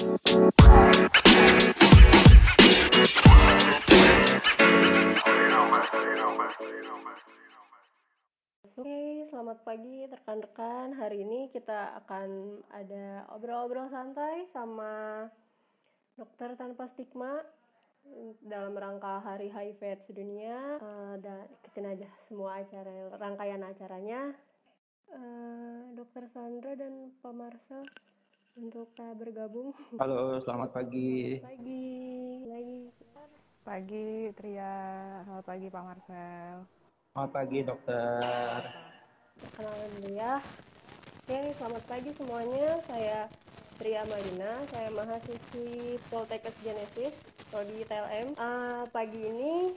Selamat pagi rekan-rekan. Hari ini kita akan ada obrol-obrol santai sama dokter tanpa stigma dalam rangka Hari HIV sedunia. Uh, dan ikutin aja semua acara rangkaian acaranya. Uh, dokter Sandra dan Pak Marcel untuk uh, bergabung. Halo, selamat pagi. Selamat pagi. Lagi. Pagi Tria. Selamat pagi Pak Marcel. Selamat pagi dokter. Kenalan dulu ya. Oke, selamat pagi semuanya. Saya Tria Marina, saya mahasiswi Poltekkes Genesis, Prodi TLM. Uh, pagi ini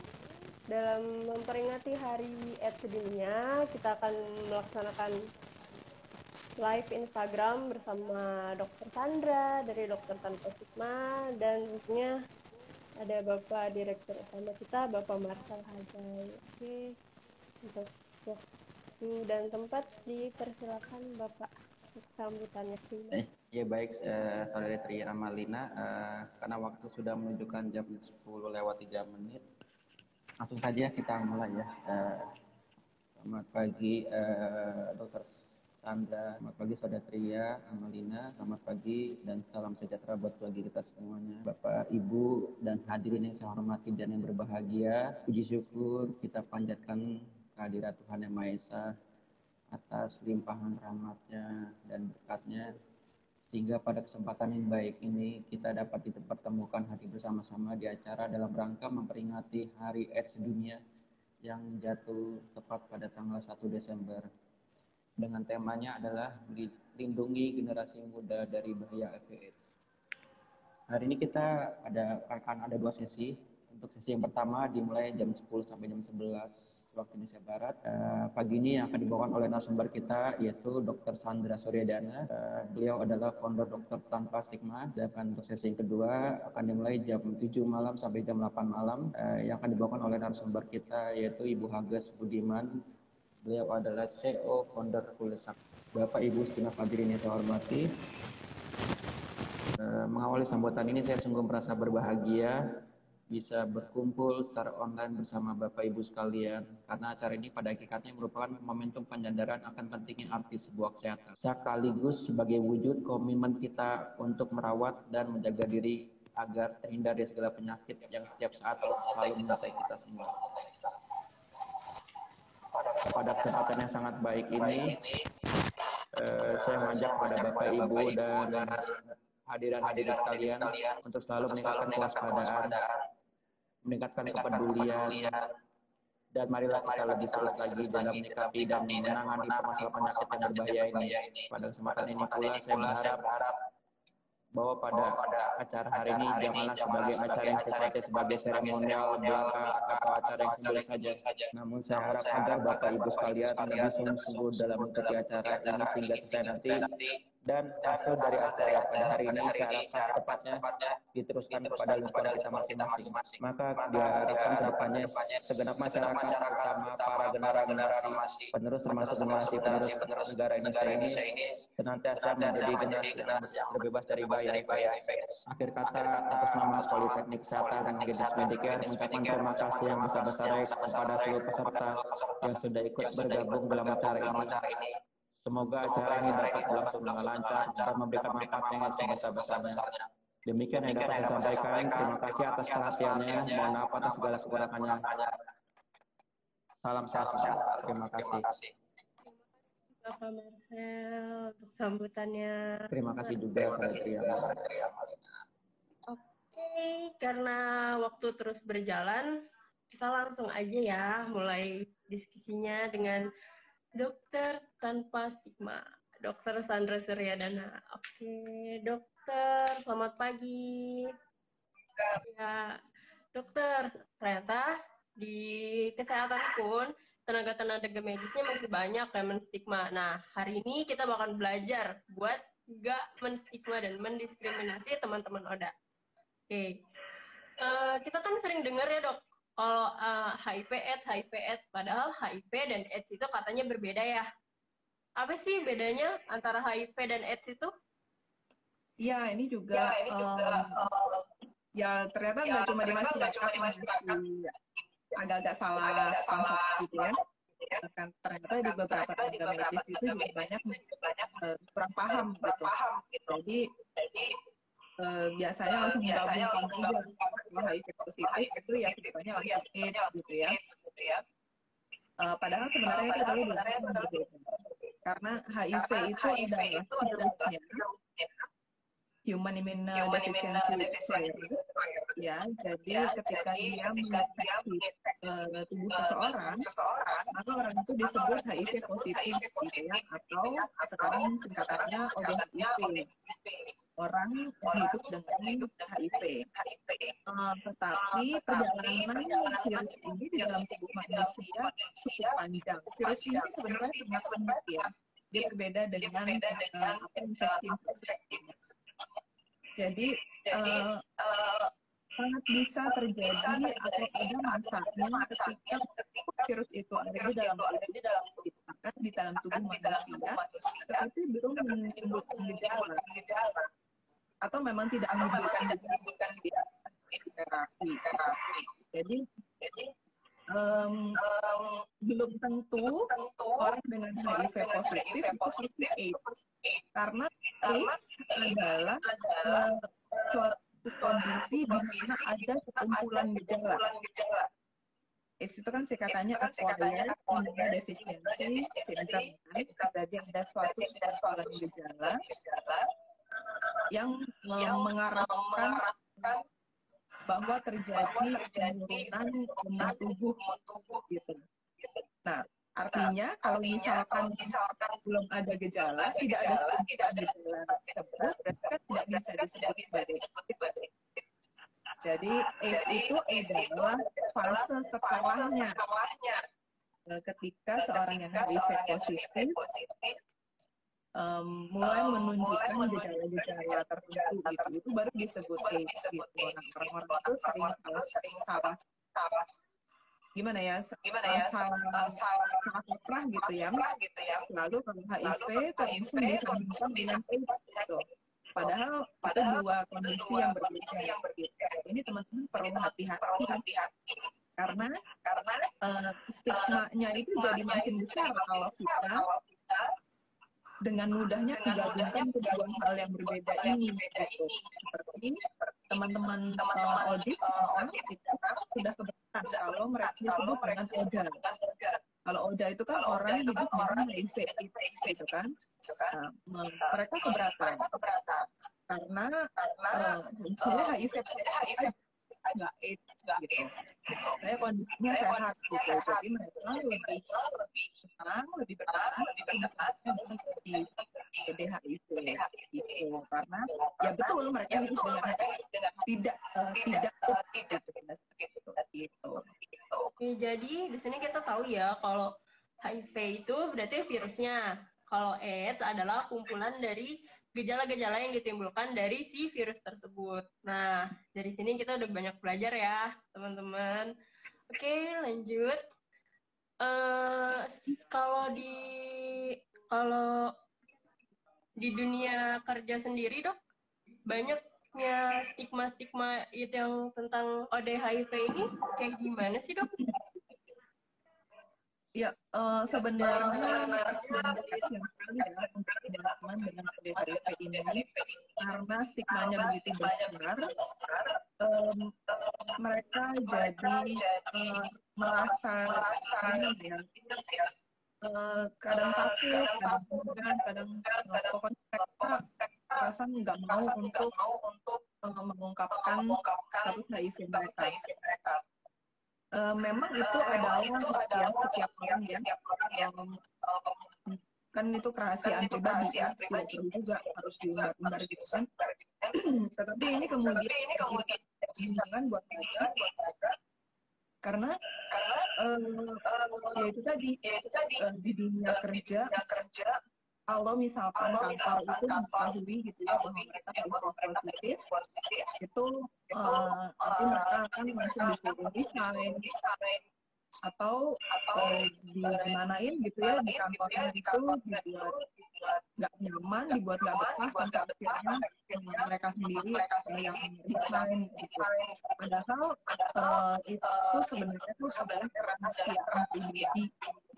dalam memperingati Hari AIDS Sedunia, kita akan melaksanakan live Instagram bersama Dokter Sandra dari Dokter Tanpa Stigma dan tentunya ada Bapak Direktur Utama kita, Bapak Marcel Hajai. Oke, untuk waktu dan tempat dipersilakan Bapak sambutannya sih. Eh, ya baik, eh, saudari Tri Amalina, eh, karena waktu sudah menunjukkan jam 10 lewat 3 menit, langsung saja kita mulai ya. Eh, selamat pagi eh, Dokter Sandra, selamat pagi Saudara Tria, Amalina, selamat pagi dan salam sejahtera buat bagi kita semuanya. Bapak, Ibu, dan hadirin yang saya hormati dan yang berbahagia, puji syukur kita panjatkan kehadirat Tuhan Yang Maha Esa atas limpahan rahmatnya dan berkatnya sehingga pada kesempatan yang baik ini kita dapat dipertemukan hati bersama-sama di acara dalam rangka memperingati Hari AIDS Dunia yang jatuh tepat pada tanggal 1 Desember dengan temanya adalah lindungi generasi muda dari bahaya HIV AIDS. Hari ini kita ada akan ada dua sesi. Untuk sesi yang pertama dimulai jam 10 sampai jam 11 waktu Indonesia Barat. Uh, pagi ini yang akan dibawakan oleh narasumber kita yaitu Dr. Sandra Suryadana. Uh, beliau adalah founder Dokter Tanpa Stigma. Dan untuk sesi yang kedua akan dimulai jam 7 malam sampai jam 8 malam. Uh, yang akan dibawakan oleh narasumber kita yaitu Ibu Hagas Budiman, Beliau adalah CEO founder Kulesak. Bapak Ibu segenap hadirin yang saya hormati. E, mengawali sambutan ini saya sungguh merasa berbahagia bisa berkumpul secara online bersama Bapak Ibu sekalian karena acara ini pada hakikatnya merupakan momentum penyandaran akan pentingnya arti sebuah kesehatan sekaligus sebagai wujud komitmen kita untuk merawat dan menjaga diri agar terhindar dari segala penyakit yang setiap saat selalu menyertai kita semua pada kesempatan yang sangat baik ini uh, saya mengajak pada Bapak Ibu dan hadiran-hadirin sekalian untuk selalu meningkatkan kewaspadaan, meningkatkan kepedulian, dan marilah kita lebih serius lagi dalam menyikapi dan menangani permasalahan penyakit yang berbahaya ini. Pada kesempatan ini pula saya berharap bahwa pada acara hari ini janganlah sebagai acara yang sifatnya sebagai seremonial belaka atau acara yang simbolis saja. Namun saya harap agar Bapak Ibu sekalian lebih sungguh-sungguh dalam mengikuti acara ini sehingga selesai nanti dan hasil dari acara pada hari ini saya harapkan tepatnya diteruskan kepada lingkungan kita masing-masing. Maka diharapkan ke depannya segenap masyarakat, terutama para generasi penerus termasuk generasi penerus negara Indonesia ini senantiasa menjadi generasi yang terbebas dari bahaya. Akhir kata atas nama Politeknik Kesehatan dan Genesis Medicare mengucapkan terima kasih yang besar-besarnya kepada seluruh peserta yang sudah ikut bergabung dalam acara ini. Semoga acara ini dapat berlangsung dengan lancar dan memberikan manfaat yang sebesar-besarnya. Demikian yang dapat saya sampaikan. Terima kasih atas perhatiannya. Mohon maaf atas segala kekurangannya. Salam sehat. Terima kasih. Bapak Marcel untuk sambutannya. Terima kasih juga Satria. Oke, karena waktu terus berjalan, kita langsung aja ya mulai diskusinya dengan dokter tanpa stigma, dokter Sandra Suryadana. Oke, dokter, selamat pagi. Ya, dokter, ternyata di kesehatan pun tenaga-tenaga medisnya masih banyak yang menstigma. Nah, hari ini kita bakal belajar buat gak menstigma dan mendiskriminasi teman-teman ODA. Oke, uh, kita kan sering dengar ya dok, kalau uh, HIV AIDS, HIV AIDS, padahal HIV dan AIDS itu katanya berbeda ya. Apa sih bedanya antara HIV dan AIDS itu? Iya, ini juga, ya, ini juga um, ya ternyata ya, nggak cuma di masyarakat, cuma di masyarakat. agak-agak salah, agak salah gitu ya. ya. Kan ternyata di beberapa tenaga medis itu juga banyak, banyak uh, kurang paham, kurang gitu. paham gitu. Jadi, Jadi uh, biasanya langsung menggabungkan juga kalau HIV positif itu ya sebetulnya langsung AIDS gitu ya. Uh, padahal sebenarnya uh, padahal sebenarnya berbeda. Karena HIV itu adalah virusnya human immunodeficiency disorder. Ya, jadi ya, ketika jadi dia menginfeksi uh, tubuh seseorang, maka orang itu disebut HIV positif, gitu ya, atau sekarang singkatannya ODHIV. Orang hidup dengan HIV. Uh, tetapi perjalanan virus ini di dalam tubuh manusia cukup panjang. Virus ini sebenarnya sangat unik ya. Dia berbeda dengan, apa infeksi infeksi jadi, Jadi uh, uh, sangat bisa terjadi atau ada masanya ketika virus itu ada di dalam tubuh kita, di dalam tubuh manusia, tetapi belum menimbulkan gejala atau memang tidak menimbulkan gejala terapi. Jadi, jadi um, um, belum tentu, tentu orang dengan HIV positif itu positif AIDS. Karena AIDS adalah uh, suatu kondisi di mana ada kekumpulan gejala. AIDS itu kan singkatannya acquired immunodeficiency syndrome. Jadi ada suatu kekumpulan gejala yang, yang mengarahkan bahwa terjadi penurunan imun tubuh gitu. Nah, artinya kalau misalkan belum ada gejala, tidak ada tidak ada gejala tersebut, berarti kan tidak bisa disebut sebagai jadi AIDS itu adalah fase setelahnya ketika seorang yang HIV positif um, mulai menunjukkan gejala-gejala tertentu gitu. Itu baru disebut AIDS gitu. Nah orang-orang itu sering salah. Salah. Gimana ya? Gimana ya? salah salah. kaprah gitu ya? Gitu ya. Lalu kalau HIV langsung disambungkan dengan AIDS gitu. padahal itu dua kondisi yang berbeda. gitu. ini teman-teman perlu hati-hati. karena karena uh, stigma-nya itu jadi makin besar kalau kita dengan mudahnya digabungkan kedua hal yang berbeda ini gitu. seperti teman-teman uh, audit uh, sudah keberatan kalau mereka disebut dengan ODA. kalau ODA itu kan orang hidup dengan HIV gitu kan. nah, mereka keberatan. karena uh, misalnya HIV nggak AIDS gitu. Saya kondisinya sehat gitu. Jadi mereka lebih lebih senang, lebih bertahan, lebih bertahan dengan seperti DHIV gitu. Karena ya betul mereka hidup dengan tidak uh, tidak tidak gitu. gitu. Oke, jadi di sini kita tahu ya kalau HIV itu berarti virusnya. Kalau AIDS adalah kumpulan dari gejala-gejala yang ditimbulkan dari si virus tersebut. Nah, dari sini kita udah banyak belajar ya, teman-teman. Oke, lanjut. Uh, kalau di kalau di dunia kerja sendiri, dok, banyaknya stigma-stigma yang tentang ODHIV ini kayak gimana sih, dok? Ya, uh, sebenarnya sekali ya untuk teman-teman dengan PDHIV ini. Karena stigmanya begitu besar, um, mereka jadi uh, merasa ini ya, uh, kadang takut, kadang enggan, kadang uh, pokoknya mereka rasa nggak mau untuk uh, mengungkapkan status HIV mereka. Uh, memang itu adalah ya. setiap orang ya. Um, kan itu kerahasiaan pribadi ya perlu juga harus diumbar-umbar gitu kan. tetapi ini kemudian ini kemudian jangan buat mereka karena karena uh, ya itu tadi ya itu tadi. uh, di dunia kerja kalau misalkan kalau kapal itu mengetahui gitu ya bahwa mereka positif, positif itu uh, nanti mereka akan langsung disuruh desain atau atau uh, dimanain gitu ya di kantornya itu dibuat nggak nyaman, dibuat nggak betah sampai akhirnya mereka sendiri yang resign gitu. Padahal uh, itu sebenarnya tuh adalah kerahasiaan pribadi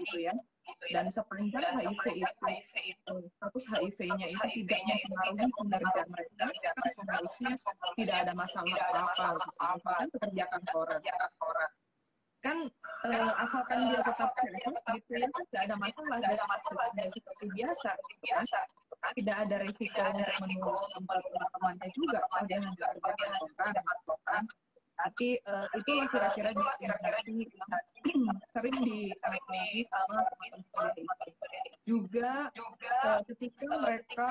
gitu ya. Dan sepanjang HIV itu status HIV-nya itu tidak mempengaruhi kinerja mereka, kan seharusnya tidak ada masalah apa-apa gitu. Misalkan pekerja kantoran kan uh, asalkan dia tetap sehat gitu ya kan tidak ada masalah tidak ada masalah dan seperti biasa biasa tidak ada risiko untuk menunggu tempat temannya juga dia hanya kerja kantoran tapi uh, itulah kira-kira di sering di sama juga uh, ketika mereka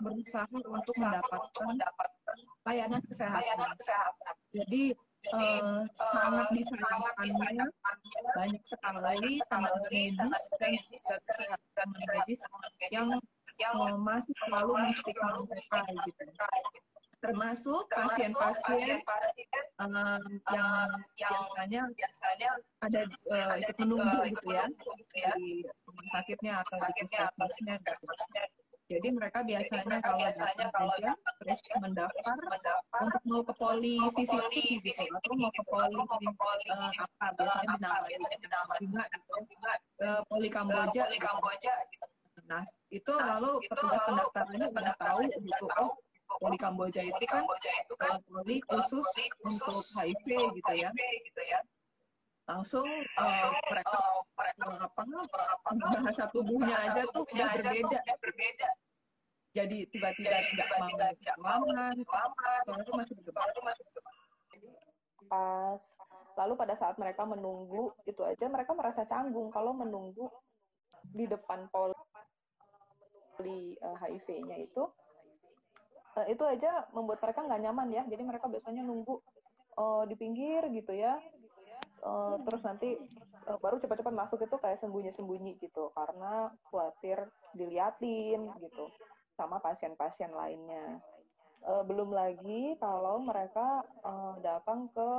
berusaha untuk mendapatkan layanan kesehatan. Jadi uh, sangat disayangkannya banyak sekali tenaga medis dan kesehatan medis yang uh, masih selalu menstigma mereka gitu termasuk pasien-pasien um, yang biasanya ada uh, ikut menunggu gitu ya di rumah sakitnya atau di puskesmasnya gitu. Jadi mereka biasanya kalau datang kerja terus mendaftar untuk mau ke poli VCT gitu. atau mau ke poli uh, apa biasanya dinamai juga gitu. ke poli Kamboja. Gitu. Nah itu lalu petugas pendaftarannya udah tahu gitu oh poli Kamboja itu kan uh, poli khusus untuk HIV gitu ya. Langsung uh, mereka uh, apa bahasa tubuhnya aja tuh udah berbeda. jadi tiba-tiba tidak mau kalau itu masih pas lalu pada saat mereka menunggu itu aja mereka merasa canggung kalau menunggu di depan poli uh, HIV-nya itu uh, itu aja membuat mereka nggak nyaman ya. Jadi mereka biasanya nunggu uh, di pinggir gitu ya. Uh, terus nanti uh, baru cepat-cepat masuk itu kayak sembunyi-sembunyi gitu. Karena khawatir diliatin gitu sama pasien-pasien lainnya. Uh, belum lagi kalau mereka uh, datang ke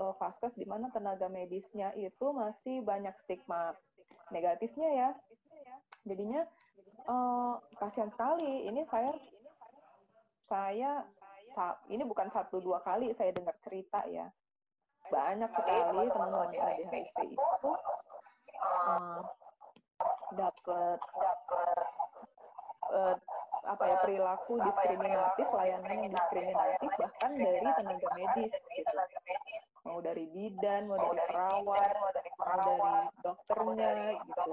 uh, vaskes di mana tenaga medisnya itu masih banyak stigma negatifnya ya. Jadinya uh, kasihan sekali. Ini saya saya ini bukan satu dua kali saya dengar cerita ya. Banyak sekali teman-teman yang ADHD itu uh, dapat uh, apa ya perilaku diskriminatif layanan diskriminatif bahkan dari tenaga medis gitu. mau dari bidan mau dari perawat mau dari dokternya gitu.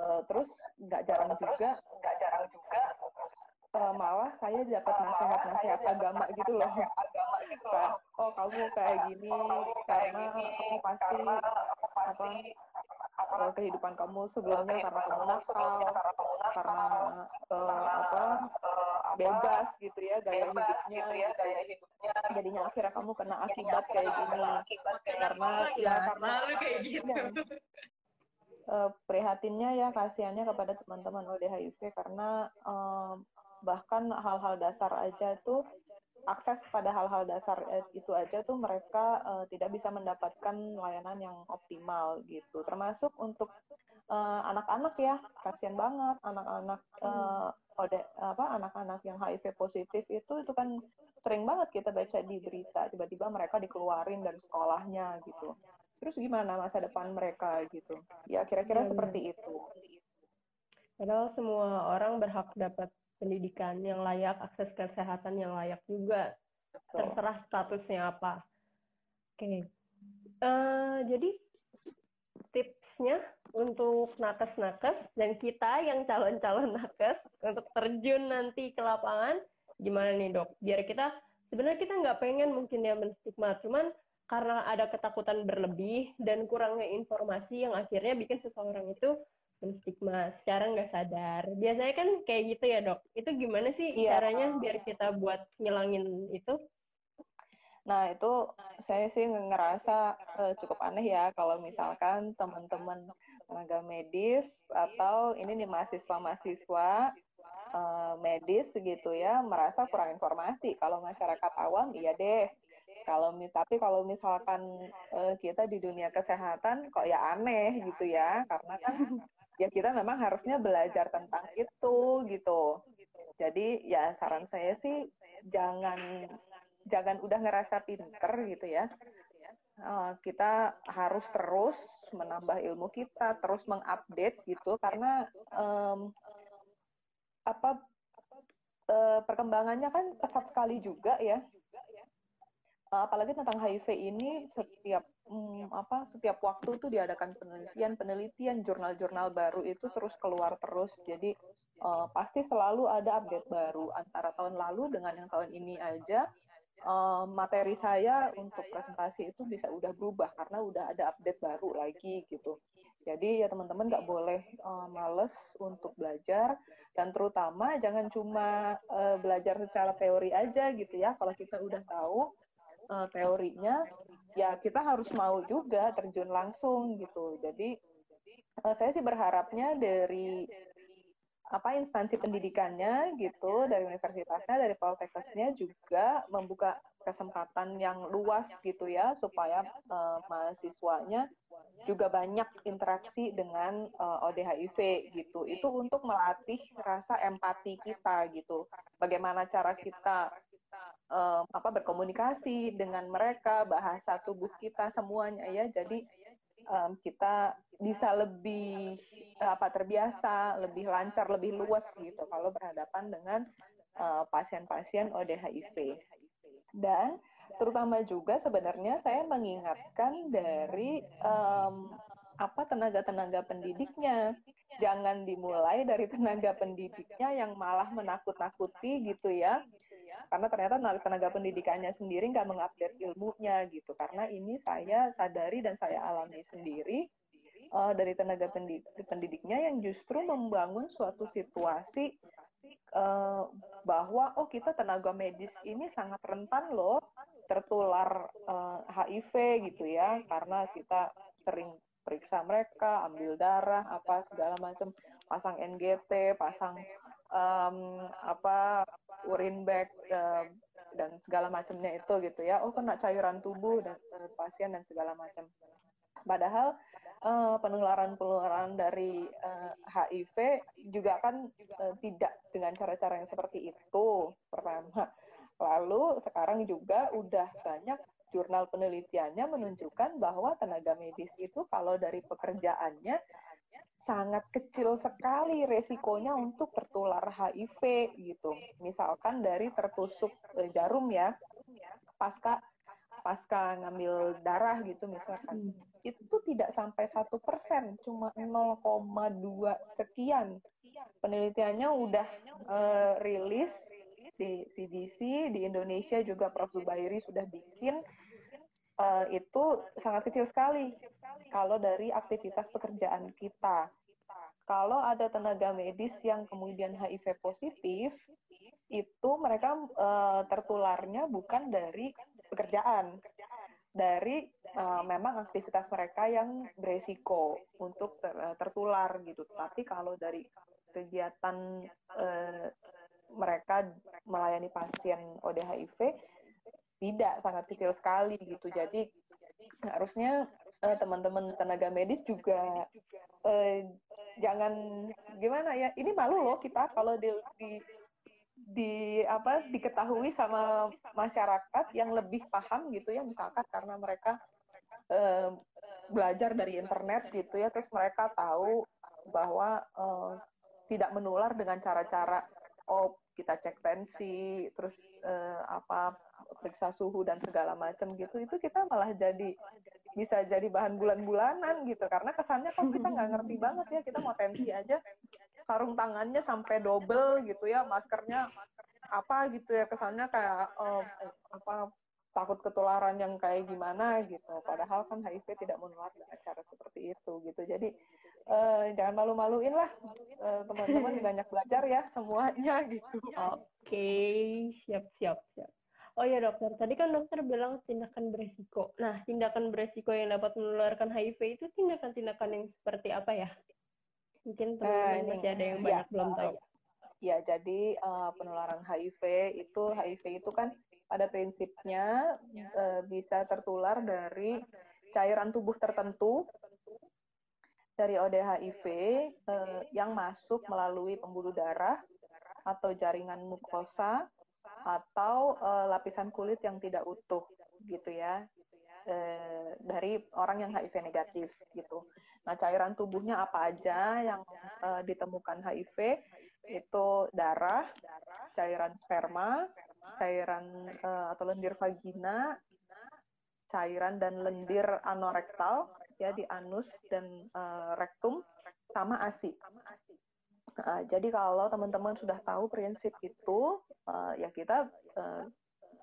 uh, terus nggak jarang juga uh, malah saya dapat nasihat-nasihat agama gitu loh. Kayak, oh kamu kayak gini karena kamu pasti apa uh, kehidupan kamu sebelumnya karena kamu nakal, karena uh, apa bebas gitu ya gaya hidupnya, gaya hidupnya. Jadinya akhirnya kamu kena akibat kayak gini karena ya karena kayak gitu. Uh, prihatinnya ya kasihannya kepada teman-teman ODHIV karena um, bahkan hal-hal dasar aja tuh akses pada hal-hal dasar itu aja tuh mereka uh, tidak bisa mendapatkan layanan yang optimal gitu. Termasuk untuk anak-anak uh, ya kasihan banget. Anak-anak uh, ode apa anak-anak yang HIV positif itu itu kan sering banget kita baca di berita. Tiba-tiba mereka dikeluarin dari sekolahnya gitu. Terus gimana masa depan mereka gitu? Ya kira-kira ya, seperti itu. Padahal semua orang berhak dapat pendidikan yang layak, akses kesehatan yang layak juga. Terserah statusnya apa. Oke. Okay. Uh, eh, jadi tipsnya untuk nakes-nakes dan kita yang calon-calon nakes untuk terjun nanti ke lapangan gimana nih dok? Biar kita sebenarnya kita nggak pengen mungkin ya menstigma, cuman karena ada ketakutan berlebih dan kurangnya informasi yang akhirnya bikin seseorang itu stigma secara nggak sadar. Biasanya kan kayak gitu ya dok. Itu gimana sih iya. caranya biar kita buat ngilangin itu? Nah itu saya sih ngerasa uh, cukup aneh ya kalau misalkan teman-teman tenaga medis atau ini nih mahasiswa-mahasiswa uh, medis gitu ya merasa kurang informasi. Kalau masyarakat awam iya deh. Kalau tapi kalau misalkan uh, kita di dunia kesehatan kok ya aneh gitu ya karena kan ya kita memang harusnya belajar tentang itu gitu. Jadi ya saran saya sih jangan jangan udah ngerasa pinter gitu ya. Uh, kita harus terus menambah ilmu kita, terus mengupdate gitu karena um, apa uh, perkembangannya kan pesat sekali juga ya. Uh, apalagi tentang HIV ini setiap um, apa setiap waktu tuh diadakan penelitian penelitian jurnal-jurnal baru itu terus keluar terus jadi uh, pasti selalu ada update baru antara tahun lalu dengan yang tahun ini aja uh, materi saya untuk presentasi itu bisa udah berubah karena udah ada update baru lagi gitu. Jadi ya teman-teman nggak boleh uh, males untuk belajar dan terutama jangan cuma uh, belajar secara teori aja gitu ya. Kalau kita udah tahu uh, teorinya, ya kita harus mau juga terjun langsung gitu. Jadi uh, saya sih berharapnya dari apa instansi pendidikannya gitu dari universitasnya dari politekniknya juga membuka kesempatan yang luas gitu ya supaya uh, mahasiswanya juga banyak interaksi dengan uh, ODHIV gitu itu untuk melatih rasa empati kita gitu bagaimana cara kita uh, apa berkomunikasi dengan mereka bahasa tubuh kita semuanya ya jadi um, kita bisa lebih apa terbiasa, lebih lancar, lebih luas gitu kalau berhadapan dengan pasien-pasien uh, ODHIV. Dan terutama juga sebenarnya saya mengingatkan dari um, apa tenaga-tenaga pendidiknya. Jangan dimulai dari tenaga pendidiknya yang malah menakut-nakuti gitu ya karena ternyata tenaga pendidikannya sendiri nggak mengupdate ilmunya gitu. Karena ini saya sadari dan saya alami sendiri uh, dari tenaga pendidik, pendidiknya yang justru membangun suatu situasi uh, bahwa oh kita tenaga medis ini sangat rentan loh tertular uh, eh, HIV gitu ya. Karena kita sering periksa mereka ambil darah apa segala macam pasang NGT pasang um, apa urin bag uh, dan segala macamnya itu gitu ya. Oh kena cairan tubuh dan uh, pasien dan segala macam. Padahal uh, penularan-penularan dari uh, HIV juga kan uh, tidak dengan cara-cara yang seperti itu pertama. Lalu sekarang juga udah banyak jurnal penelitiannya menunjukkan bahwa tenaga medis itu kalau dari pekerjaannya sangat kecil sekali resikonya untuk tertular HIV gitu. Misalkan dari tertusuk eh, jarum ya, pasca pasca ngambil darah gitu misalkan, hmm. itu tidak sampai satu persen, cuma 0,2 sekian. Penelitiannya udah uh, rilis di CDC di Indonesia juga Prof Zubairi sudah bikin uh, itu sangat kecil sekali kalau dari aktivitas pekerjaan kita. Kalau ada tenaga medis yang kemudian HIV positif, itu mereka uh, tertularnya bukan dari pekerjaan, dari uh, memang aktivitas mereka yang beresiko untuk ter, tertular gitu. Tapi kalau dari kegiatan uh, mereka melayani pasien ODHIV tidak sangat kecil sekali gitu. Jadi harusnya uh, teman-teman tenaga medis juga uh, jangan gimana ya ini malu loh kita kalau di, di di apa diketahui sama masyarakat yang lebih paham gitu ya misalkan karena mereka uh, belajar dari internet gitu ya terus mereka tahu bahwa uh, tidak menular dengan cara-cara oh kita cek tensi terus uh, apa periksa suhu dan segala macam gitu itu kita malah jadi bisa jadi bahan bulan-bulanan gitu. Karena kesannya kok kita nggak ngerti banget ya kita mau tensi aja sarung tangannya sampai double gitu ya maskernya apa gitu ya kesannya kayak um, apa takut ketularan yang kayak gimana gitu padahal kan HIV tidak menular dengan cara seperti itu gitu jadi uh, jangan malu-maluin lah uh, teman-teman banyak belajar ya semuanya gitu oke okay. siap siap siap Oh ya dokter, tadi kan dokter bilang tindakan beresiko. Nah, tindakan beresiko yang dapat menularkan HIV itu tindakan-tindakan yang seperti apa ya? Mungkin teman-teman uh, masih ada yang banyak ya, belum tahu. Ya, jadi uh, penularan HIV itu HIV itu kan pada prinsipnya uh, bisa tertular dari cairan tubuh tertentu dari ODHIV eh, yang masuk melalui pembuluh darah atau jaringan mukosa atau eh, lapisan kulit yang tidak utuh gitu ya eh, dari orang yang HIV negatif gitu. Nah cairan tubuhnya apa aja yang eh, ditemukan HIV itu darah, cairan sperma, cairan uh, atau lendir vagina, cairan dan lendir anorektal ya di anus dan uh, rektum sama ASI. Uh, jadi kalau teman-teman sudah tahu prinsip itu, uh, ya kita uh,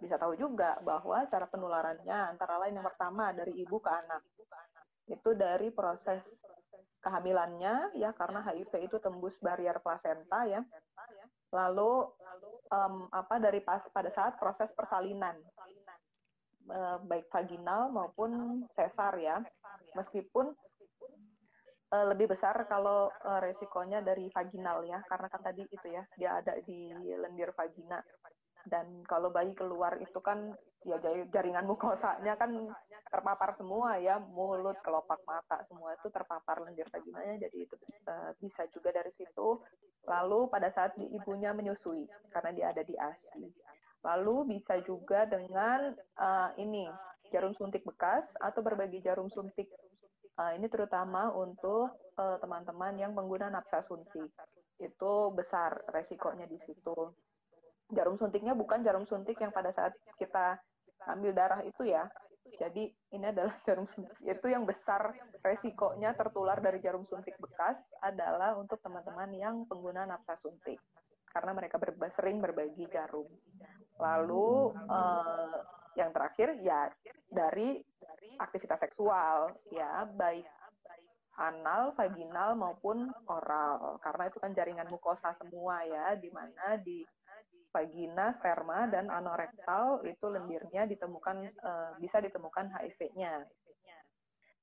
bisa tahu juga bahwa cara penularannya antara lain yang pertama dari ibu ke anak. Itu dari proses kehamilannya ya karena HIV itu tembus barrier plasenta ya. Lalu um, apa dari pas pada saat proses persalinan uh, baik vaginal maupun sesar ya. Meskipun uh, lebih besar kalau uh, resikonya dari vaginal ya karena kan tadi itu ya dia ada di lendir vagina dan kalau bayi keluar itu kan ya jaringan mukosanya kan terpapar semua ya mulut kelopak mata semua itu terpapar lendir vaginanya jadi itu uh, bisa juga dari situ. Lalu pada saat di ibunya menyusui karena dia ada di ASI lalu bisa juga dengan uh, ini jarum suntik bekas atau berbagi jarum suntik. Uh, ini terutama untuk teman-teman uh, yang pengguna nafsa suntik. Itu besar resikonya di situ. Jarum suntiknya bukan jarum suntik yang pada saat kita ambil darah itu ya. Jadi ini adalah jarum suntik. Itu yang besar resikonya tertular dari jarum suntik bekas adalah untuk teman-teman yang pengguna nafsa suntik. Karena mereka ber sering berbagi jarum. Lalu uh, yang terakhir ya dari aktivitas seksual. Ya baik anal, vaginal maupun oral. Karena itu kan jaringan mukosa semua ya di mana di vagina, sperma, dan anorektal itu lendirnya ditemukan uh, bisa ditemukan HIV-nya.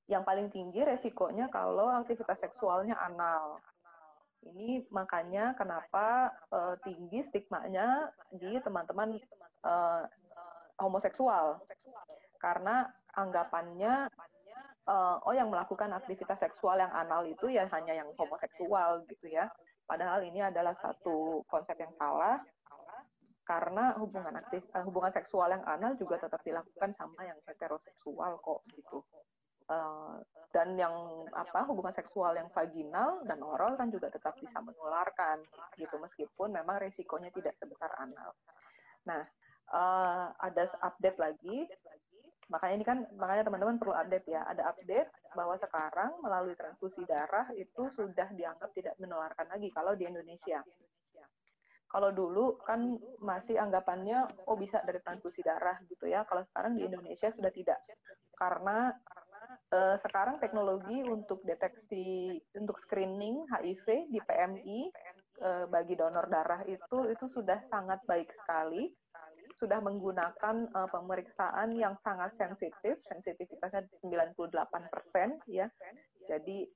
Yang paling tinggi resikonya kalau aktivitas seksualnya anal. Ini makanya kenapa uh, tinggi stigmanya di teman-teman uh, homoseksual. Karena anggapannya uh, oh yang melakukan aktivitas seksual yang anal itu ya hanya yang homoseksual gitu ya. Padahal ini adalah satu konsep yang salah karena hubungan aktif uh, hubungan seksual yang anal juga tetap dilakukan sama yang heteroseksual kok gitu. Uh, dan yang apa hubungan seksual yang vaginal dan oral kan juga tetap bisa menularkan gitu. Meskipun memang resikonya tidak sebesar anal. Nah uh, ada update lagi. Makanya ini kan makanya teman-teman perlu update ya. Ada update bahwa sekarang melalui transfusi darah itu sudah dianggap tidak menularkan lagi kalau di Indonesia kalau dulu kan masih anggapannya oh bisa dari transfusi darah gitu ya. Kalau sekarang di Indonesia sudah tidak. Karena uh, sekarang teknologi untuk deteksi untuk screening HIV di PMI uh, bagi donor darah itu itu sudah sangat baik sekali. Sudah menggunakan uh, pemeriksaan yang sangat sensitif, sensitivitasnya 98% ya. Jadi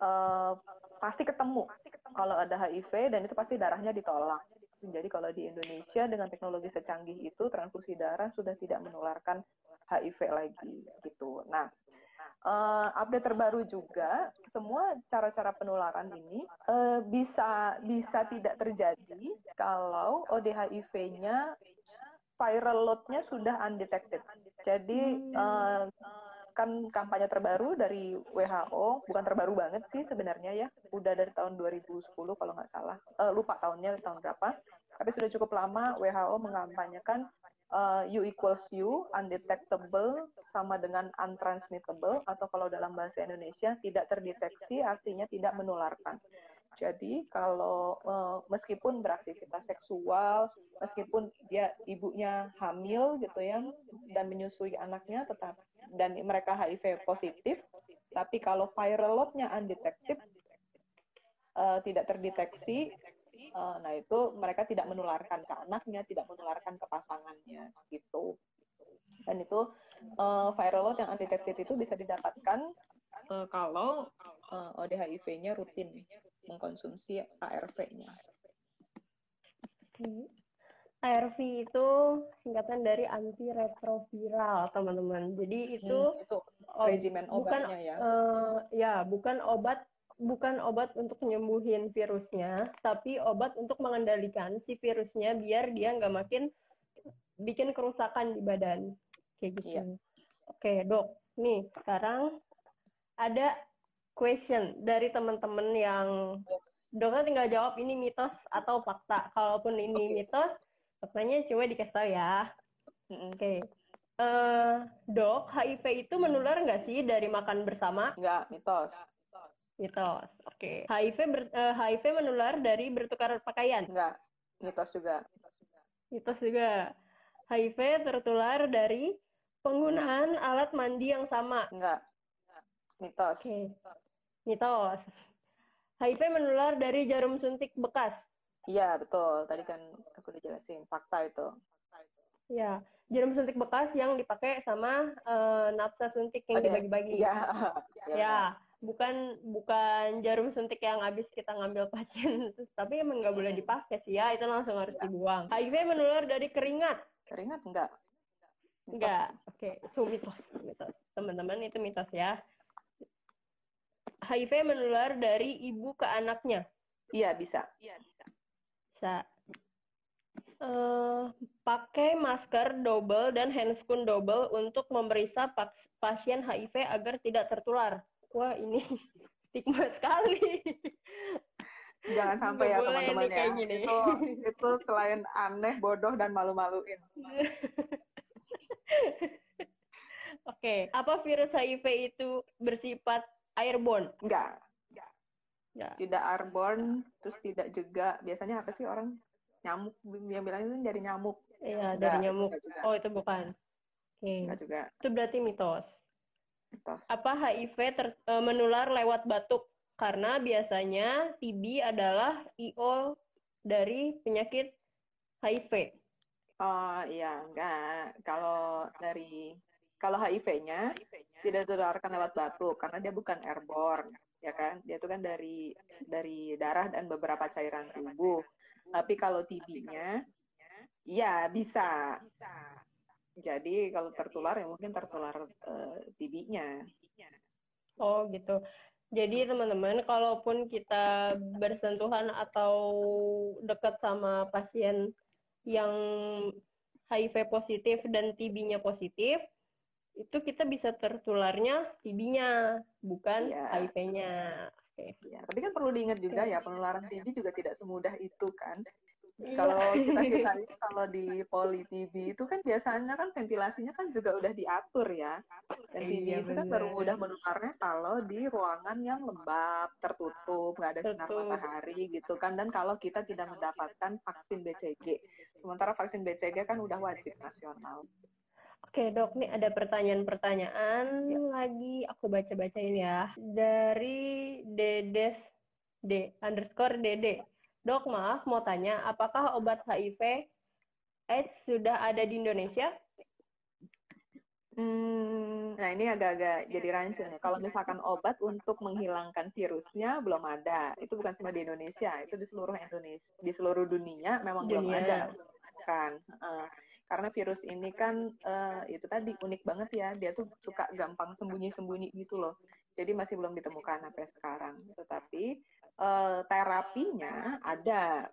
uh, pasti ketemu kalau ada HIV dan itu pasti darahnya ditolak. Jadi kalau di Indonesia dengan teknologi secanggih itu transfusi darah sudah tidak menularkan HIV lagi gitu. Nah, uh, update terbaru juga semua cara-cara penularan ini uh, bisa bisa tidak terjadi kalau ODHIV-nya viral load-nya sudah undetected. Jadi uh, kan kampanye terbaru dari WHO, bukan terbaru banget sih sebenarnya ya, udah dari tahun 2010 kalau nggak salah, uh, lupa tahunnya tahun berapa, tapi sudah cukup lama WHO mengampanyekan uh, U equals U, undetectable sama dengan untransmittable, atau kalau dalam bahasa Indonesia tidak terdeteksi artinya tidak menularkan. Jadi kalau uh, meskipun beraktivitas seksual, meskipun dia ibunya hamil gitu ya dan menyusui anaknya tetap dan mereka HIV positif, tapi kalau viral load-nya undetected, uh, tidak terdeteksi, uh, nah itu mereka tidak menularkan ke anaknya, tidak menularkan ke pasangannya, gitu. Dan itu uh, viral load yang undetected itu bisa didapatkan uh, kalau uh, ODHIV-nya rutin mengkonsumsi ARV-nya. Hmm. ARV itu singkatan dari antiretroviral, teman-teman. Jadi itu, hmm, itu regimen bukan, obatnya ya. Uh, ya, bukan obat bukan obat untuk nyembuhin virusnya, tapi obat untuk mengendalikan si virusnya biar dia nggak makin bikin kerusakan di badan. Kayak gitu. Iya. Oke, dok. Nih, sekarang ada question dari teman-teman yang dokter tinggal jawab ini mitos atau fakta. Kalaupun ini Oke. mitos, dokternya cuma dikasih tahu ya. Oke. Eh, dok, HIV itu menular nggak sih dari makan bersama? Enggak, mitos. Mitos. Oke. HIV ber- eh, HIV menular dari bertukar pakaian. Enggak, mitos juga. Mitos juga. HIV tertular dari penggunaan alat mandi yang sama. Enggak. Mitos. Oke. Mitos. HIV menular dari jarum suntik bekas. Iya, betul. Tadi kan aku udah jelasin fakta itu. Ya, jarum suntik bekas yang dipakai sama eh, nafsa suntik yang Ada- dibagi-bagi. Iya. Ya, bukan bukan jarum suntik yang habis kita ngambil pasien, tapi emang nggak boleh dipakai sih ya, itu langsung harus dibuang. HIV menular dari keringat. Keringat enggak? Mitos. Enggak. Oke, itu mitos, mitos. Teman-teman itu mitos ya. HIV menular dari ibu ke anaknya. Iya, bisa. Bisa. Eh, pakai masker double dan handscoon double untuk memeriksa pas- pasien HIV agar tidak tertular. Wah, ini stigma sekali. Jangan sampai ya Nggak boleh teman-teman nih ya. kayak gini. Itu itu selain aneh, bodoh dan malu-maluin. Oke, apa virus HIV itu bersifat airborne? Enggak. Ya. Tidak airborne, terus tidak juga biasanya apa sih orang nyamuk yang bilang itu dari nyamuk. Iya, Enggak, dari nyamuk. enggak. Oh, itu bukan. Oke. Enggak juga. Itu berarti mitos. Mitos. Apa HIV ter- eh, menular lewat batuk? Karena biasanya TB adalah IO dari penyakit HIV. Oh iya, enggak. Kalau dari kalau HIV-nya tidak ditularkan lewat batuk karena dia bukan airborne, ya kan? Dia itu kan dari dari darah dan beberapa cairan tubuh. Tapi kalau TB-nya, ya bisa. Jadi kalau tertular ya mungkin tertular eh, TB-nya. Oh, gitu. Jadi teman-teman, kalaupun kita bersentuhan atau dekat sama pasien yang HIV positif dan TB-nya positif, itu kita bisa tertularnya TB-nya, bukan Iya. HIV-nya. Oke. Ya, tapi kan perlu diingat juga ya penularan TB juga tidak semudah itu kan. Iya. Kalau kita kita kalau di poli TB itu kan biasanya kan ventilasinya kan juga udah diatur ya. Dan TB Iya, itu kan baru mudah menularnya kalau di ruangan yang lembab, tertutup, nggak ada sinar matahari gitu kan. Dan kalau kita tidak mendapatkan vaksin BCG. Sementara vaksin BCG kan udah wajib nasional. Oke dok, nih ada pertanyaan-pertanyaan Ya. lagi aku baca-bacain ya. Dari Dedes D underscore Dede. Dok maaf mau tanya, apakah obat HIV AIDS sudah ada di Indonesia? Hmm, nah ini agak-agak jadi rancu nih. Kalau misalkan obat untuk menghilangkan virusnya belum ada. Itu bukan cuma di Indonesia, itu di seluruh Indonesia, di seluruh dunia memang belum Dunia. ada. Kan. Heeh. Karena virus ini kan eh, itu tadi unik banget ya. Dia tuh suka gampang sembunyi-sembunyi gitu loh. Jadi masih belum ditemukan sampai sekarang. Tetapi eh, terapinya ada.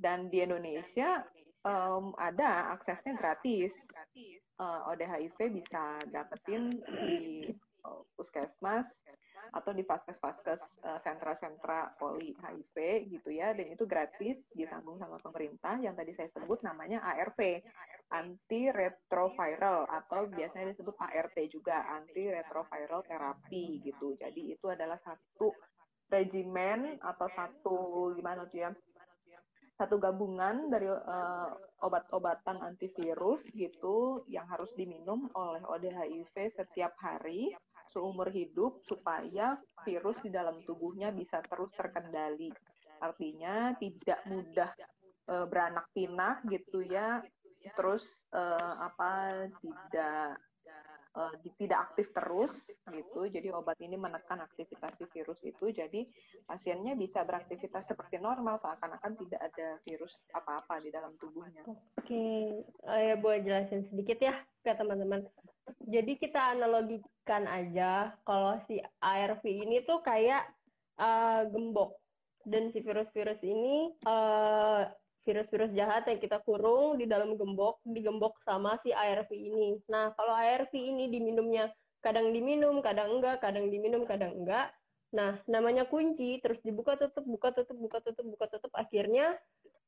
Dan di Indonesia em, ada aksesnya gratis. Eh, ODHIV bisa dapetin di eh, puskesmas atau di vaskes-vaskes eh, sentra-sentra poli HIV gitu ya dan itu gratis ditanggung sama pemerintah. Yang tadi saya sebut namanya ARV anti retroviral atau biasanya disebut ART juga anti retroviral terapi gitu. Jadi itu adalah satu regimen atau satu gimana tuh ya satu gabungan dari eh, obat-obatan antivirus gitu yang harus diminum oleh ODHIV setiap hari seumur hidup supaya virus di dalam tubuhnya bisa terus terkendali. Artinya tidak mudah eh, beranak pinak gitu ya. Terus eh, apa tidak di- tidak aktif terus gitu. Jadi obat ini menekan aktivitas virus itu. Jadi pasiennya bisa beraktivitas seperti normal seakan-akan tidak ada virus apa-apa di dalam tubuhnya. Oke, eh, boleh jelasin sedikit ya ke teman-teman. Jadi kita analogikan aja kalau si ARV ini tuh kayak uh, gembok dan si virus-virus ini uh, virus-virus jahat yang kita kurung di dalam gembok, digembok sama si ARV ini. Nah, kalau ARV ini diminumnya kadang diminum, kadang enggak, kadang diminum, kadang enggak. Nah, namanya kunci, terus dibuka tutup, buka tutup, buka tutup, buka tutup, akhirnya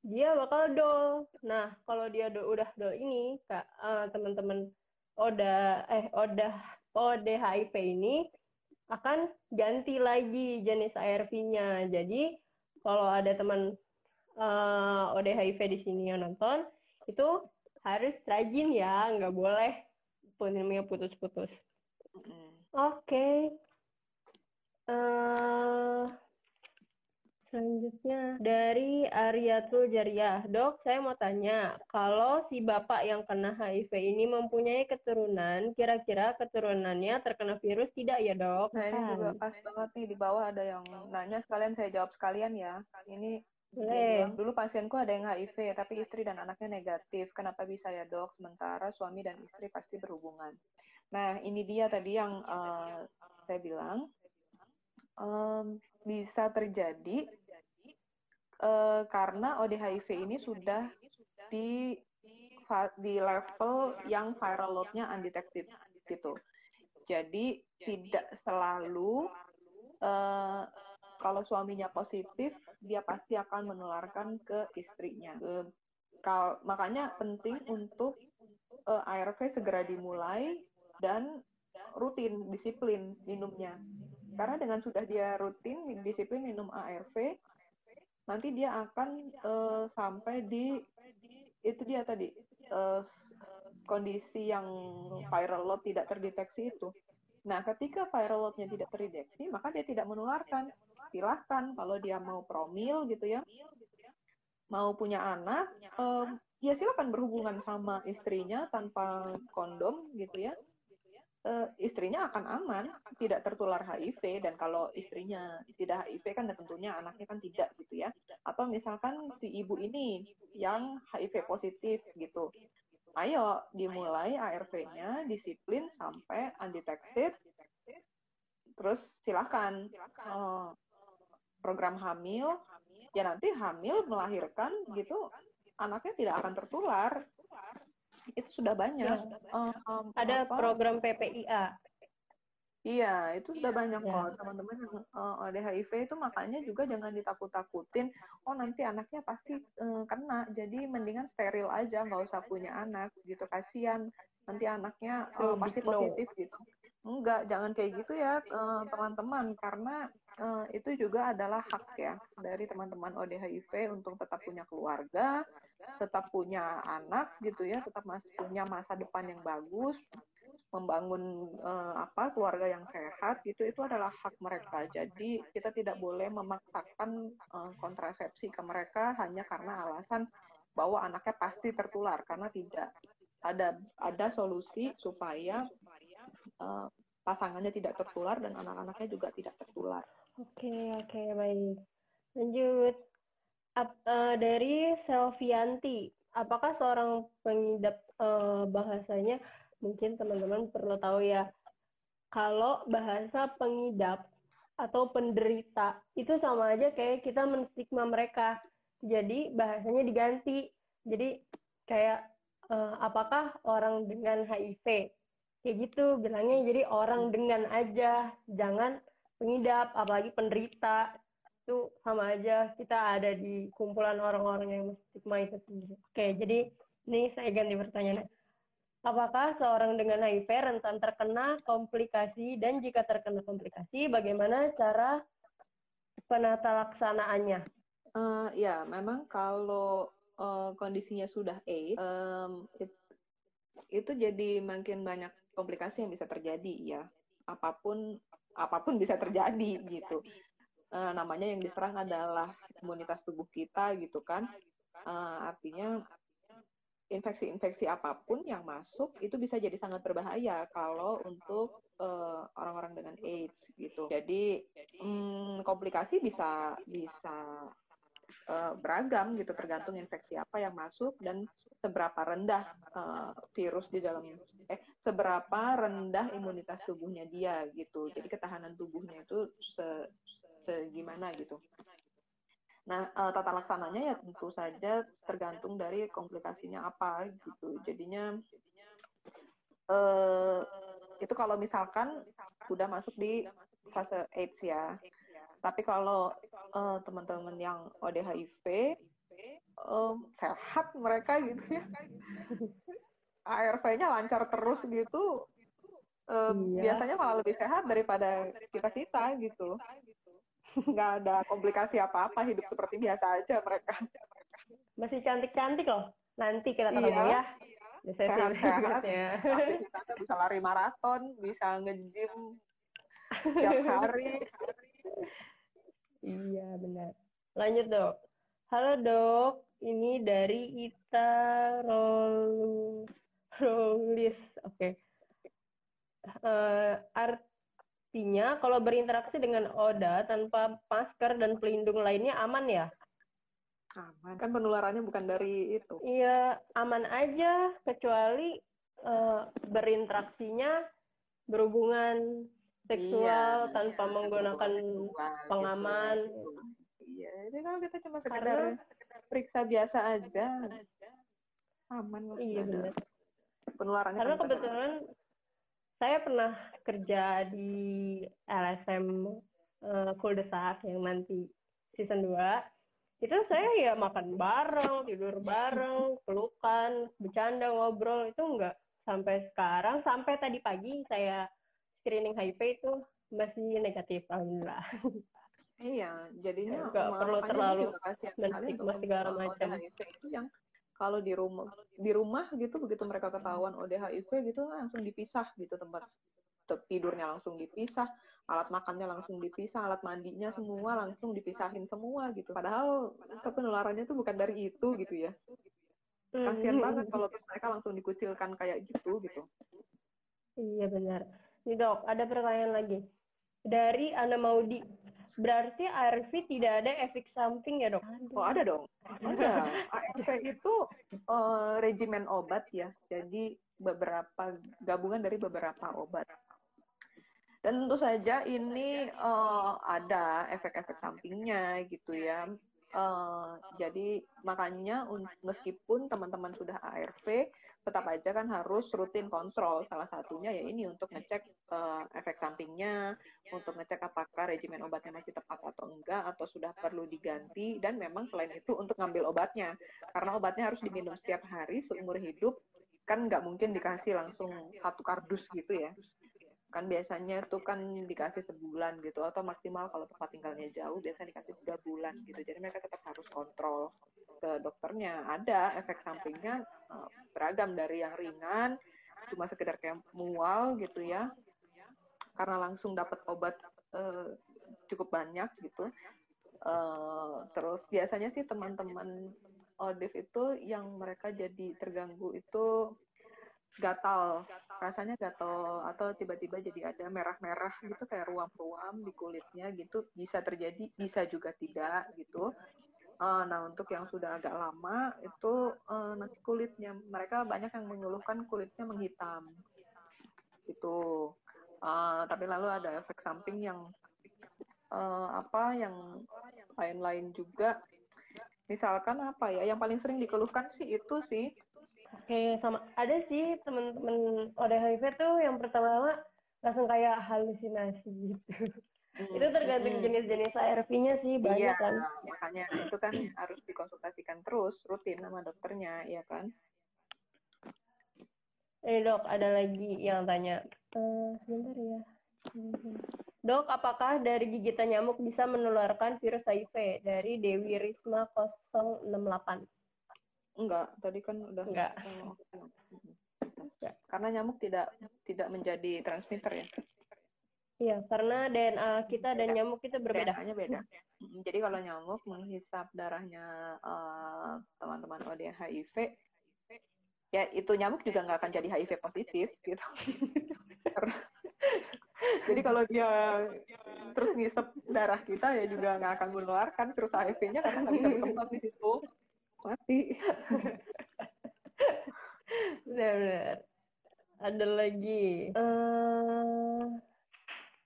dia bakal dol. Nah, kalau dia do, udah dol ini, kak uh, teman-teman Oda eh Oda ODHIV ini akan ganti lagi jenis ARV-nya. Jadi kalau ada teman uh, eh, ODHIV di sini yang nonton, itu harus rajin ya, nggak boleh penilaiannya putus-putus. Oke. Okay. Uh, eh, selanjutnya dari Aryatul Jariah. Dok, saya mau tanya, kalau si bapak yang kena HIV ini mempunyai keturunan, kira-kira keturunannya terkena virus tidak ya dok? Nah ini juga pas banget nih, di bawah ada yang nanya, sekalian saya jawab sekalian ya. Ini boleh. Dulu pasienku ada yang HIV, tapi istri dan anaknya negatif. Kenapa bisa ya dok? Sementara suami dan istri pasti berhubungan. Nah, ini dia tadi yang uh, saya bilang. Um, bisa terjadi uh, karena ODHIV ini sudah di di level yang viral load-nya undetected gitu. Jadi tidak selalu uh, kalau suaminya positif, dia pasti akan menularkan ke istrinya. Uh, kal makanya penting untuk uh, ARV segera dimulai dan rutin, disiplin minumnya. Karena dengan sudah dia rutin, disiplin minum ARV, nanti dia akan uh, sampai di itu dia tadi uh, kondisi yang viral load tidak terdeteksi itu. Nah, ketika viral load-nya tidak terdeteksi, maka dia tidak menularkan. silahkan kalau dia mau promil gitu ya. mau punya anak um, ya silahkan berhubungan sama istrinya tanpa kondom gitu ya uh, istrinya akan aman tidak tertular HIV dan kalau istrinya tidak HIV kan tentunya anaknya kan tidak gitu ya. Atau misalkan si ibu ini yang HIV positif gitu. Ayo dimulai ARV-nya disiplin sampai undetected. Terus silahkan uh, program hamil, ya nanti hamil melahirkan gitu anaknya tidak akan tertular. Itu sudah banyak. Ya. Um, um, Ada apa? program PPIA. Iya, itu sudah banyak ya. kok teman-teman yang uh, ada HIV itu makanya juga jangan ditakut-takutin. Oh nanti anaknya pasti uh, kena, jadi mendingan steril aja, nggak usah punya anak gitu. Kasihan nanti anaknya uh, pasti positif gitu. Enggak, jangan kayak gitu ya teman-teman, uh, karena uh, itu juga adalah hak ya dari teman-teman ODHIV untuk tetap punya keluarga, tetap punya anak gitu ya, tetap masih punya masa depan yang bagus, membangun uh, apa keluarga yang sehat gitu itu adalah hak mereka. Jadi kita tidak boleh memaksakan uh, kontrasepsi ke mereka hanya karena alasan bahwa anaknya pasti tertular karena tidak ada ada solusi supaya uh, pasangannya tidak tertular dan anak-anaknya juga tidak tertular. Oke, oke, baik. Lanjut. Ap, uh, dari Selvianti, apakah seorang pengidap uh, bahasanya mungkin teman-teman perlu tahu ya, kalau bahasa pengidap atau penderita itu sama aja kayak kita menstigma mereka. Jadi bahasanya diganti. Jadi kayak uh, apakah orang dengan HIV? Kayak gitu bilangnya. Jadi orang dengan aja. Jangan pengidap apalagi penderita itu sama aja kita ada di kumpulan orang-orang yang stigma itu sendiri. Oke jadi ini saya ganti pertanyaan apakah seorang dengan HIV rentan terkena komplikasi? Dan jika terkena komplikasi bagaimana cara penata laksanaannya uh, ya memang kalau uh, kondisinya sudah AIDS um, it, itu jadi makin banyak komplikasi yang bisa terjadi ya. Apa pun apa pun bisa terjadi gitu uh, namanya yang diserang adalah imunitas tubuh kita gitu kan uh, artinya infeksi-infeksi apa pun yang masuk itu bisa jadi sangat berbahaya kalau untuk eh, orang-orang dengan AIDS gitu. Jadi um, komplikasi bisa bisa uh, beragam gitu tergantung infeksi apa yang masuk dan seberapa rendah uh, virus di dalam eh seberapa rendah imunitas tubuhnya dia gitu jadi ketahanan tubuhnya itu se, segimana gitu nah uh, tata laksananya ya tentu saja tergantung dari komplikasinya apa gitu jadinya uh, itu kalau misalkan sudah masuk di fase AIDS ya tapi kalau uh, teman-teman yang ODHIV um, sehat mereka gitu ya, ARV-nya lancar terus gitu, um, iya. biasanya malah lebih sehat daripada kita kita gitu. Nggak ada komplikasi apa-apa, hidup seperti biasa aja mereka. Masih cantik-cantik loh. Nanti kita ketemu iya. ya. Sehat-sehat ya. bisa lari maraton, bisa nge-gym tiap hari. Iya, benar. Lanjut, Dok. Halo, Dok. Ini dari Ita Rolis. Oke. Okay. Uh, eh, artinya kalau berinteraksi dengan Oda tanpa masker dan pelindung lainnya aman ya? Aman. Kan penularannya bukan dari itu. Iya, aman aja kecuali uh, berinteraksinya berhubungan seksual iya, tanpa iya, menggunakan gitu. pengaman. Gitu. Iya, jadi kalau kita cuma sekedar Karena, periksa biasa aja, aman. Iya benar. Penularannya. Karena kan kebetulan saya pernah kerja di LSM uh, Kuldesak yang nanti season 2 itu saya ya makan bareng, tidur bareng, pelukan, bercanda, ngobrol. Itu enggak sampai sekarang. Sampai tadi pagi saya screening HIV itu masih negatif alhamdulillah. Iya jadinya nggak perlu terlalu menstigma segala macam. Itu yang kalau di rumah di rumah gitu begitu mereka ketahuan ODHIV gitu langsung dipisah gitu tempat tidurnya langsung dipisah alat makannya langsung dipisah alat mandinya semua langsung dipisahin semua gitu. Padahal penularannya tuh bukan dari itu gitu ya. Kasihan hmm. banget kalau mereka langsung dikucilkan kayak gitu gitu. Iya benar. Nih dok, ada pertanyaan lagi. Dari Ana Maudi, berarti ARV tidak ada efek samping ya dok? Oh ada dong, ada. ARV itu uh, regimen obat ya, jadi beberapa gabungan dari beberapa obat. Dan tentu saja ini uh, ada efek-efek sampingnya gitu ya. Uh, jadi makanya meskipun teman-teman sudah ARV, tetap aja kan harus rutin kontrol. Salah satunya ya ini untuk ngecek uh, efek sampingnya, untuk ngecek apakah regimen obatnya masih tepat atau enggak, atau sudah perlu diganti. Dan memang selain itu untuk ngambil obatnya, karena obatnya harus diminum setiap hari seumur hidup, kan nggak mungkin dikasih langsung satu kardus gitu ya. Kan biasanya itu kan dikasih sebulan gitu, atau maksimal kalau tempat tinggalnya jauh, biasanya dikasih tiga bulan gitu. Jadi mereka tetap harus kontrol ke dokternya ada efek sampingnya beragam dari yang ringan cuma sekedar kayak mual gitu ya. Karena langsung dapat obat uh, cukup banyak gitu. Uh, terus biasanya sih teman-teman ODIF itu yang mereka jadi terganggu itu gatal. Rasanya gatal atau tiba-tiba jadi ada merah-merah gitu kayak ruam-ruam di kulitnya gitu. Bisa terjadi bisa juga tidak gitu Uh, nah untuk yang sudah agak lama itu uh, nanti kulitnya. Mereka banyak yang mengeluhkan kulitnya menghitam. Itu uh, tapi lalu ada efek samping yang uh, apa yang lain-lain juga. Misalkan apa ya yang paling sering dikeluhkan sih itu sih. Oke, sama ada sih teman-teman ODHIV tuh yang pertama-tama langsung kayak halusinasi gitu. Hmm. Itu tergantung hmm. jenis-jenis ARV-nya sih banyak iya, kan. Makanya itu kan harus dikonsultasikan terus rutin sama dokternya, ya kan? Eh dok, ada lagi yang tanya. Uh, sebentar ya. Dok, apakah dari gigitan nyamuk bisa menularkan virus HIV? Dari Dewi Risma 068. Enggak, tadi kan udah enggak. Karena nyamuk tidak tidak menjadi transmitter ya. Iya, karena DNA kita dan nyamuk itu berbeda. DNA-nya beda. Jadi kalau nyamuk menghisap darahnya uh, teman-teman OD HIV, ya itu nyamuk juga nggak akan jadi HIV positif gitu. jadi kalau dia terus ngisep darah kita ya juga nggak akan menularkan virus HIV-nya karena nggak bisa berkembang di situ mati benar ada lagi uh,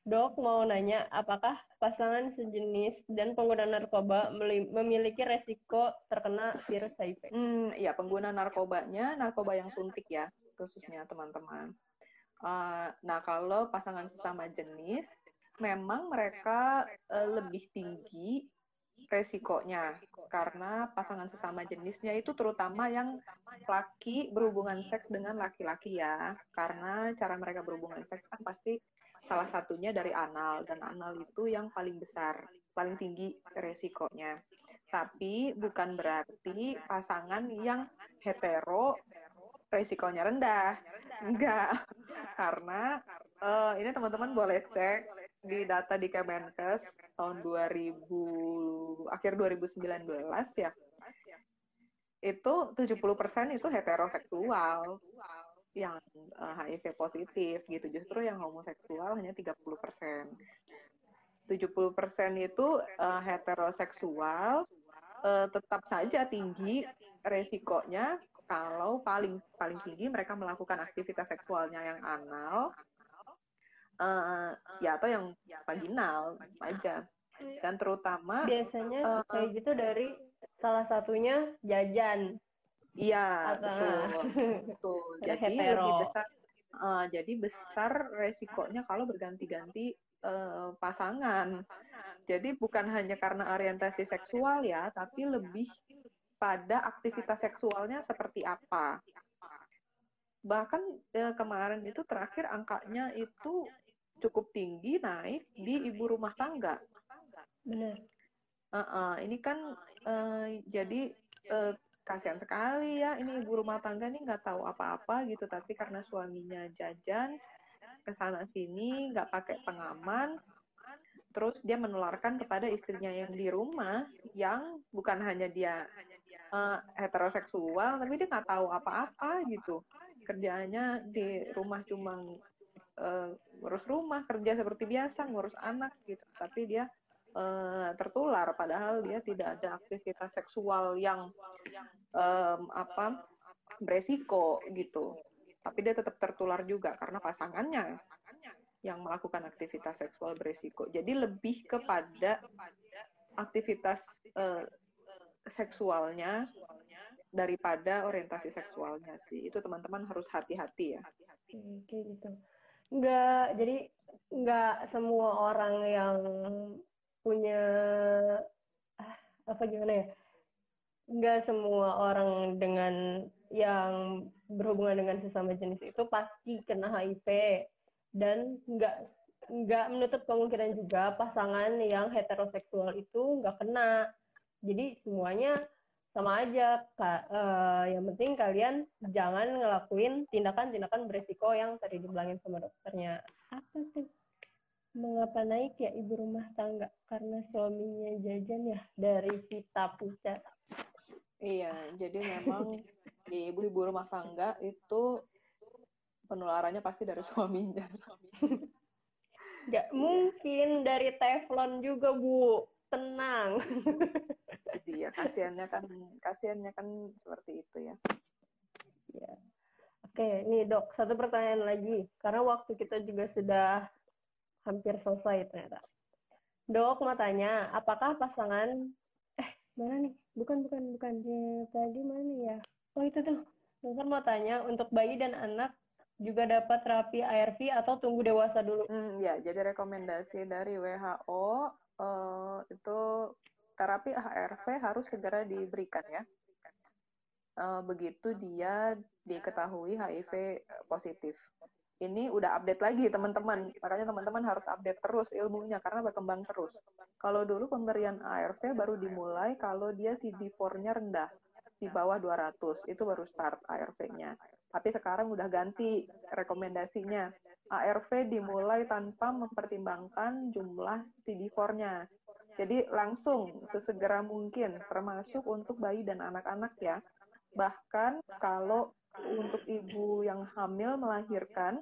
dok mau nanya apakah pasangan sejenis dan pengguna narkoba memiliki resiko terkena virus HIV? Hmm ya pengguna narkobanya narkoba yang suntik ya khususnya teman-teman. Uh, nah kalau pasangan sesama jenis memang mereka uh, lebih tinggi resikonya. Karena pasangan sesama jenisnya itu terutama yang laki berhubungan seks dengan laki-laki ya. Karena cara mereka berhubungan seks kan pasti salah satunya dari anal dan anal itu yang paling besar paling tinggi resikonya. Tapi bukan berarti pasangan yang hetero resikonya rendah. Enggak. Karena uh, ini teman-teman boleh cek di data di Kemenkes tahun 2000 akhir 2019 ya. Itu 70% itu heteroseksual yang uh, HIV positif gitu. Justru yang homoseksual hanya 30%. 70% itu uh, heteroseksual uh, tetap saja tinggi resikonya kalau paling paling tinggi mereka melakukan aktivitas seksualnya yang anal uh, ya atau yang vaginal aja. Dan terutama biasanya uh, kayak gitu dari salah satunya jajan iya betul betul jadi hetero. lebih besar uh, jadi besar resikonya kalau berganti-ganti uh, pasangan jadi bukan hanya karena orientasi seksual ya tapi lebih pada aktivitas seksualnya seperti apa bahkan eh, kemarin itu terakhir angkanya itu cukup tinggi naik di ibu rumah tangga. Benar. Uh -uh, ini kan uh, jadi uh, kasihan sekali ya ini ibu rumah tangga nih nggak tahu apa-apa gitu tapi karena suaminya jajan ke sana sini nggak pakai pengaman terus dia menularkan kepada istrinya yang di rumah yang bukan hanya dia uh, heteroseksual tapi dia nggak tahu apa-apa gitu. Kerjanya di rumah cuma uh, ngurus rumah kerja seperti biasa ngurus anak gitu. Tapi dia uh, tertular padahal dia tidak ada aktivitas seksual yang um, apa beresiko gitu. Tapi dia tetap tertular juga karena pasangannya yang melakukan aktivitas seksual beresiko. Jadi lebih kepada aktivitas uh, seksualnya daripada orientasi seksualnya sih. Itu teman-teman harus hati-hati ya. Kayak gitu. Nggak jadi nggak semua orang yang punya ah, apa gimana ya nggak semua orang dengan yang berhubungan dengan sesama jenis itu pasti kena HIV dan nggak nggak menutup kemungkinan juga pasangan yang heteroseksual itu nggak kena. Jadi semuanya sama aja kak uh, yang penting kalian jangan ngelakuin tindakan-tindakan beresiko yang tadi dibilangin sama dokternya. Apa tuh mengapa naik ya ibu rumah tangga? Karena suaminya jajan ya dari Vita Puca iya jadi memang di ibu-ibu rumah tangga itu penularannya pasti dari suaminya. Nggak mungkin dari teflon juga bu. Tenang. Jadi ya kasihannya kan kasihannya kan seperti itu ya. Ya oke nih dok satu pertanyaan lagi. Karena waktu kita juga sudah hampir selesai ternyata dok mau tanya apakah pasangan eh mana nih bukan bukan bukan ya, tadi mana ya oh itu tuh dokter mau tanya untuk bayi dan anak juga dapat terapi ARV atau tunggu dewasa dulu? Hmm, ya, jadi rekomendasi dari WHO uh, itu terapi HRV harus segera diberikan ya. Uh, begitu dia diketahui HIV positif. Ini udah update lagi teman-teman, makanya teman-teman harus update terus ilmunya karena berkembang terus. Kalau dulu pemberian ARV baru dimulai kalau dia CD4-nya rendah, di bawah 200, itu baru start ARV-nya. Tapi sekarang udah ganti rekomendasinya. ARV dimulai tanpa mempertimbangkan jumlah CD4-nya. Jadi langsung sesegera mungkin, termasuk untuk bayi dan anak-anak ya. Bahkan kalau untuk ibu yang hamil melahirkan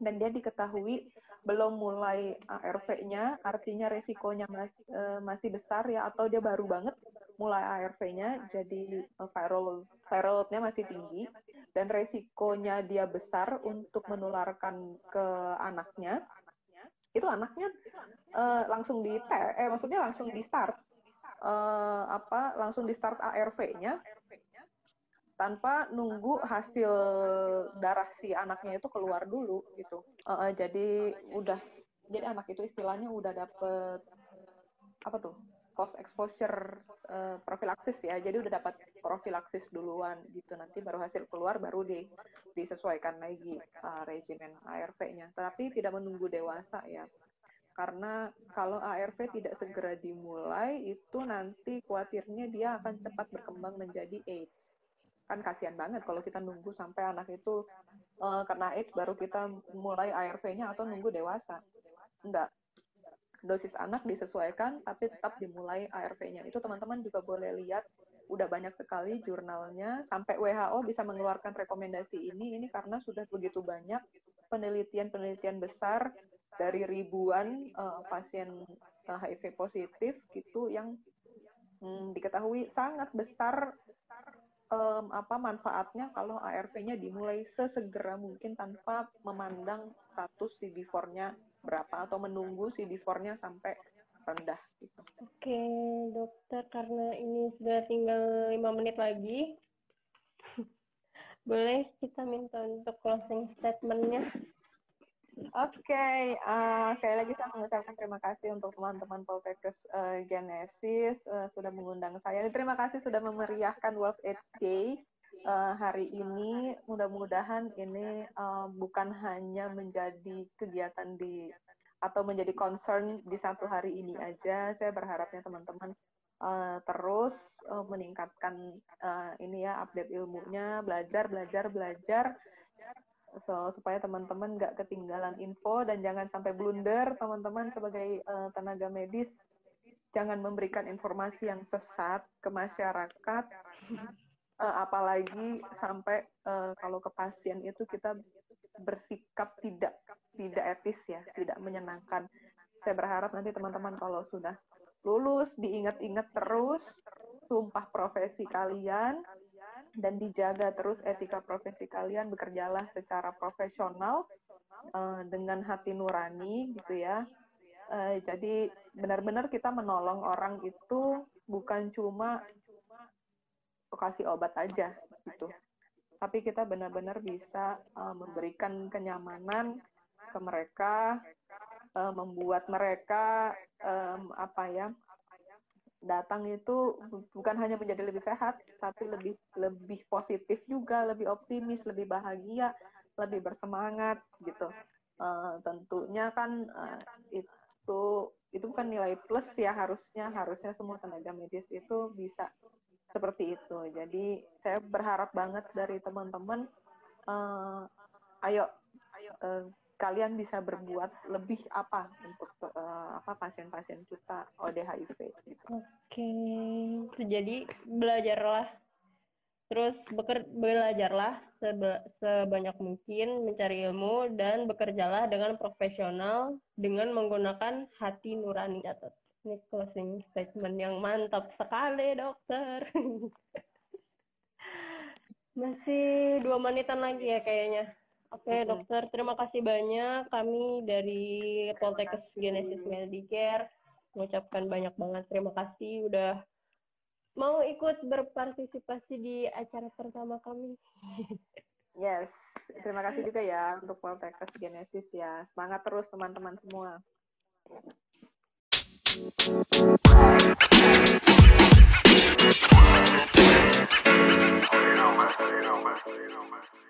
dan dia diketahui belum mulai ARV-nya, artinya resikonya masih uh, masih besar ya atau dia baru banget mulai ARV-nya, jadi uh, viral viral load-nya masih tinggi dan resikonya dia besar untuk menularkan ke anaknya. Itu anaknya langsung di eh maksudnya langsung di start apa langsung di start ARV-nya tanpa nunggu hasil darah si anaknya itu keluar dulu gitu. Uh, uh, jadi udah jadi anak itu istilahnya udah dapet apa tuh post exposure uh, profilaksis ya. Jadi udah dapat profilaksis duluan gitu. Nanti baru hasil keluar baru di disesuaikan lagi uh, regimen ARV-nya. Tapi tidak menunggu dewasa ya. Karena kalau ARV tidak segera dimulai itu nanti khawatirnya dia akan cepat berkembang menjadi AIDS kan kasihan banget kalau kita nunggu sampai anak itu uh, kena AIDS baru kita mulai ARV-nya atau nunggu dewasa. Enggak. Dosis anak disesuaikan tapi tetap dimulai ARV-nya. Itu teman-teman juga boleh lihat udah banyak sekali jurnalnya sampai WHO bisa mengeluarkan rekomendasi ini ini karena sudah begitu banyak penelitian-penelitian besar dari ribuan uh, pasien uh, eh, HIV positif gitu yang hmm, diketahui sangat besar um, apa manfaatnya kalau ARV-nya dimulai sesegera mungkin tanpa memandang status CD4-nya berapa atau menunggu CD4-nya sampai rendah gitu. Oke, dokter karena ini sudah tinggal lima menit lagi, boleh kita minta untuk closing statement-nya? Oke, okay, uh, sekali lagi saya mengucapkan terima kasih untuk teman-teman Poltekkes uh, Genesis uh, sudah mengundang saya. Terima kasih sudah memeriahkan World AIDS Day uh, hari ini. Mudah-mudahan ini uh, bukan hanya menjadi kegiatan di atau menjadi concern di satu hari ini aja. Saya berharapnya teman-teman uh, terus uh, meningkatkan uh, ini ya update ilmunya, belajar, belajar, belajar so supaya teman-teman nggak ketinggalan info dan jangan sampai blunder teman-teman sebagai uh, tenaga medis jangan memberikan informasi yang sesat ke masyarakat uh, apalagi sampai uh, kalau ke pasien itu kita bersikap tidak tidak etis ya tidak menyenangkan. Saya berharap nanti teman-teman kalau sudah lulus diingat-ingat terus sumpah profesi kalian dan dijaga terus etika profesi kalian bekerjalah secara profesional uh, dengan hati nurani gitu ya. Uh, jadi benar-benar kita menolong orang itu bukan cuma kasih obat aja gitu. Tapi kita benar-benar bisa uh, memberikan kenyamanan ke mereka uh, membuat mereka um, apa ya datang itu bukan hanya menjadi lebih sehat, tapi lebih lebih positif juga, lebih optimis, lebih bahagia, lebih bersemangat gitu. Uh, tentunya kan uh, itu itu bukan nilai plus ya harusnya harusnya semua tenaga medis itu bisa seperti itu. Jadi saya berharap banget dari teman-teman, uh, ayo, uh, kalian bisa berbuat lebih apa untuk uh, apa pasien-pasien kita ODHIV gitu. Oke, okay. jadi belajarlah. Terus beker, belajarlah seba, sebanyak mungkin mencari ilmu dan bekerjalah dengan profesional dengan menggunakan hati nurani. Atau ini closing statement yang mantap sekali dokter. Masih dua menitan lagi ya kayaknya Oke, okay, dokter, terima kasih banyak. Kami dari Poltekkes Genesis Medicare mengucapkan banyak banget terima kasih udah mau ikut berpartisipasi di acara pertama kami. Yes, terima kasih juga ya untuk Poltekkes Genesis ya. Semangat terus teman-teman semua. You know, man. You